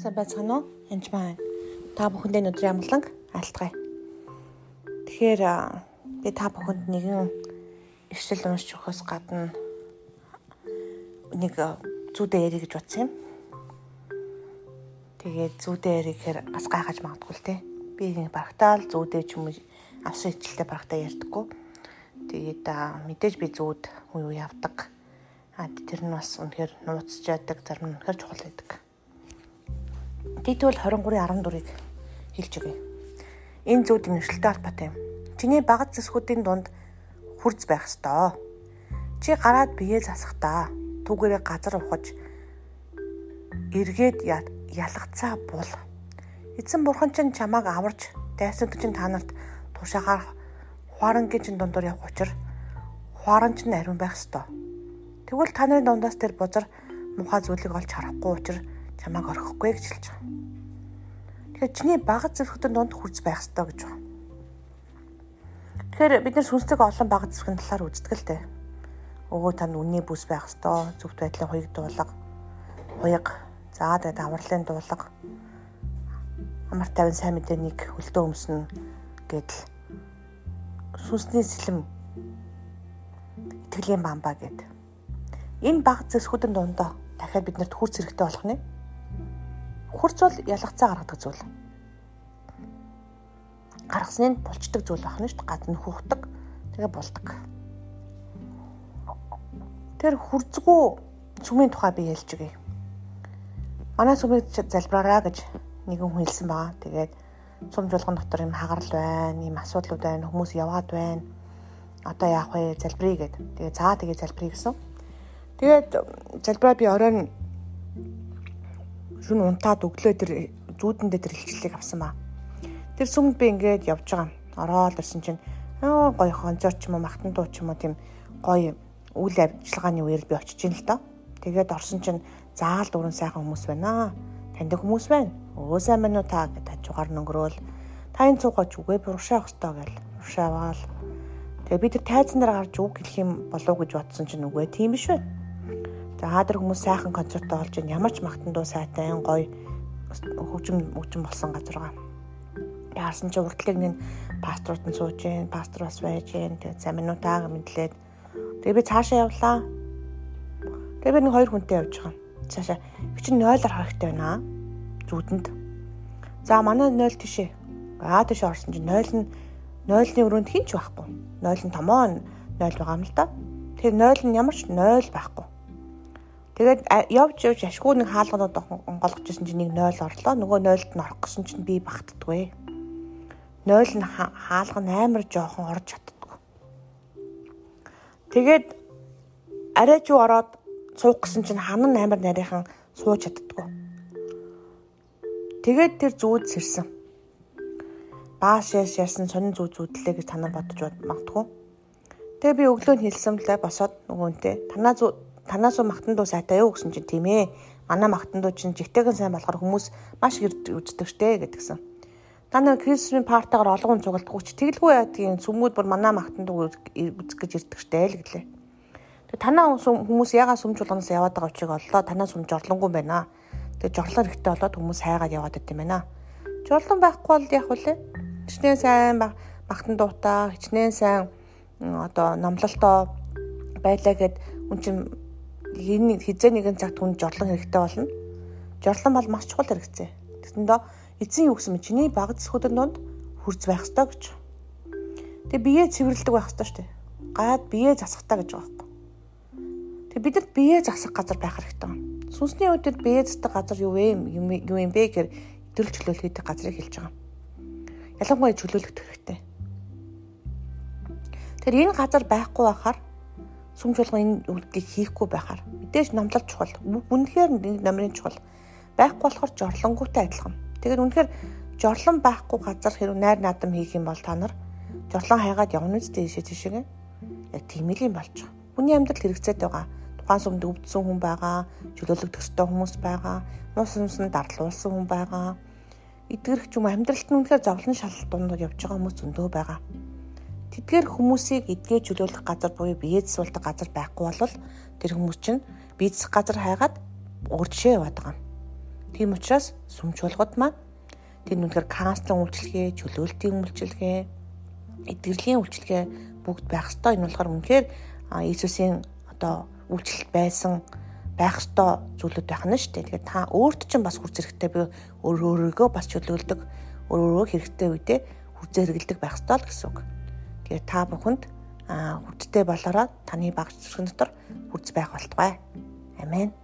Сайн байцгаана уу? Энд маань та бүхэндээ өдрийн амгалан айлтгая. Тэгэхээр би та бүхэнд нэгэн эрсэл уншиж өгөхөөс гадна нэг зүйдээ ярих гэж бодсон юм. Тэгээд зүйдээ ярихээр бас гайхаж магадгүй л те. Би нэг барагтаал зүйдээ ч юм уу авсан хичээлтэй барагтаа ярьдаггүй. Тэгээд мэдээж би зүүд уу явдаг. А тэр нь бас үнэхээр нууцж яадаг, зарим нь үнэхээр чухал байдаг. Дийдвэл 23:14-ыг хэлж өгье. Энэ зүүд нэршилтэй албатай юм. Чиний багц зэсгүүдийн дунд хурц байх ёстой. Чи гараад бие засахдаа түүгээрээ газар ухаж эргээд ялгацаа бул. Эзэн бурхан чинь чамааг аварч дайсан гэж та нарт тушаагаар хуарангийн чинь дундуур явах учраа хуаран чинь ариун байх ёстой. Тэгвэл та нарын дундаас тэр бузар мухаа зүйлийг олж харахгүй учраа чамааг орхихгүй гэж хэлж байгаа. Тэгэхээр чиний багц зэрэгтэн донд хүрц байх ёстой гэж байна. Тэгэхээр бид нар сүнслэг олон багц зэрэгэн талаар үздэг л дээ. Өвөө танд үнний бүс байх ёстой, зөвхт байдлын хуйг дуулга, хуйг, заа тэгээд авралын дуулга, амар тайван сайн мэдээнийг хөлдөө өмснө гэдэл сүнсний сэлэм итгэлийн бамбаа гэд. Энэ баг зэсгүүдэн дундаа дахиад биднэрт хүрц хэрэгтэй болох нь Хурц бол ялгацаа гаргадаг зүйл. Гаргасныг булчдаг зүйл байна шүү дээ. Гадна хүүхдэг. Тэгээ булдаг. Тэр хурцгүй сүмийн тухай би ярьж өгье. Манай сүмийг залбираараа гэж нэгэн хүн хэлсэн байгаа. Тэгээд сум жуулган дотор юм хагарал байна, юм асуудлууд байна, хүмүүс яваад байна. Одоо яах вэ? Залбирая гэд. Тэгээд заа тэгээд залбирая гэсэн. Тэгээд залбираа би оройн шүн унтаад өглөө тэр зүүдэндээ тэр хилчлэлийг авсан ба. Тэр сүмд би ингээд явж байгаа. Ороод ирсэн чинь аа гоё хонцоор ч юм уу махтан дуу ч юм уу тийм гоё үйл ажиллагааны үеэр би очиж ин л доо. Тэгээд орсон чинь заал дуран сайхан хүмүүс байна. Таньдаг хүмүүс байна. Өө сайн байна уу та гэдэг хажуугаар нөнгөрөөл та энэ цугаач үгээ буршаах хөстөө гэл буршаавал тэгээ би тэр тайзан дээр гарч үг хэлэх юм болов гэж бодсон чинь үгүй тийм биш байна За хаадар хүмүүс сайхан концертоо олж ийн ямар ч магтан дуу сайтай гоё хөгжим хөгжим болсон газар байгаа. Яарсан чи урдлыг нэг пасторууд нь сууж ийн, пастор бас байж ийн. Тэгээд за минутаа мэдлээд тэгээд би цаашаа явлаа. Тэгээд би нэг хоёр хүнтэй явж байгаа. Цаашаа би чинь 0-оор харахтай байна. Зүудэнд. За манай 0 тишээ. Аа тийш орсон чинь 0 нь 0-ны өрөөнд хинч байхгүй. 0 нь томоо 0 байгаа юм л да. Тэгэхээр 0 нь ямар ч 0 байхгүй. Тэгээд явж явж ашгүй нэг хаалганууд онгойлгож ирсэн чинь нэг 0 орлоо. Нөгөө 0-д нь орох гэсэн чинь би багтдгүй. 0 нь хаалган амар жоохон орж чаддгүй. Тэгээд арай ч ороод суух гэсэн чинь ханан амар нарийнхан сууж чаддгүй. Тэгээд тэр зүүд сэрсэн. Бааш яс ясан сонин зүүд зүүдлээ гэж танаа бодож магадгүй. Тэгээ би өглөө нь хэлсэн лээ босоод нөгөөнтэй танаа зүүд танаас магтан дуу сайтай юу гэсэн чинь тийм ээ. Манай магтан дуу чинь жигтэйгэн сайн болохоор хүмүүс маш их үздэг штэ гэдгсэн. Та нар Крисмийн партагаар олгон цугалтгүй ч тэгэлгүй яа тийм сүмүүд бүр манай магтан дуу үзэх гэж ирдэг штэ л гэлээ. Тэгээ танаа хүмүүс ягаа сүмж болгоноос яваад байгаа учраас оллоо танаа сүм жорлонгүй байна. Тэгээ жорлон хэрэгтэй болоод хүмүүс хайгаад яваад байт юм байна. Жорлон байхгүй бол яг үлээ. Хичнээн сайн магтан дуутай, хичнээн сайн одоо номлолтоо байлаа гэд үн чин энэ хизээ нэгэн цагт хүн жорлон хэрэгтэй болно. Жорлон бол маш чухал хэрэгцээ. Тэгсэндээ эзэн юу гэсэн мэт чиний баг зэсгүүдэн донд хурц байх ёстой гэж. Тэгээ бие цэвэрлдэг байх ёстой шүү дээ. Гад бие засахтаа гэж байгаа юм. Тэгээ бид нар бие засах газар байх хэрэгтэй байна. Сүнсний үедэд бие засдаг газар юу вэ? Юу юм бэ гэхээр идэвхтэй чөлөөлөх гэдэг газрыг хэлж байгаа. Ялангуяа чөлөөлөх хэрэгтэй. Тэр энэ газар байхгүй байхаар сүм чуулган энэ үйлдэлийг хийхгүй байхаар мэдээж номлол чухал. Үнэхээр нэг номерын чухал. Байхгүй болохоор жорлонгуутай адилхан. Тэгэхээр үнэхээр жорлон байхгүй газар хэрэг найр наадам хийх юм бол та нар жорлон хайгаад явна үстэй ийшээ тийшээ. Яг тийм л юм болж байгаа. Хүний амьдрал хэрэгцээд байгаа. Тухайн сүмд өвдсөн хүн байгаа, чөлөөлөх төстэй хүмүүс байгаа, мус сүмсэнд дарлуулсан хүн байгаа. Эдгэрх ч юм амьдралт нь үнэхээр зовлон шалтгаанууд явж байгаа хүмүүс зөндөө байгаа. Тэдгээр хүмүүсийг чөлөөлөх газар буюу бие засвалдаг газар байхгүй бол тэр хүмүүс чинь бие засах газар хайгаад өөр жишээ яваад байгаа юм. Тийм учраас сүм чуулгад маань тэр нүдгээр канцлын үйлчлэгээ, чөлөөлтийн үйлчлэгээ, эдгэрлийн үйлчлэгээ бүгд байх ёстой. Энэ болохоор үнэхээр Иесусийн одоо үйлчлэлт байсан байх ёстой зүйлүүд байх нь шүү дээ. Тэгэхээр та өөрт чинь бас хүр зэрэгтэй би өөр өөрийгөө бас чөлөөлдөг, өөр өөрөө хэрэгтэй үедээ хүр зэрэгэлдэг байх ёстой л гэсэн үг. Та бүхэнд хүрдтэй болороо таны баг зүсгэн дотор хүрц байх болтугай. Амен.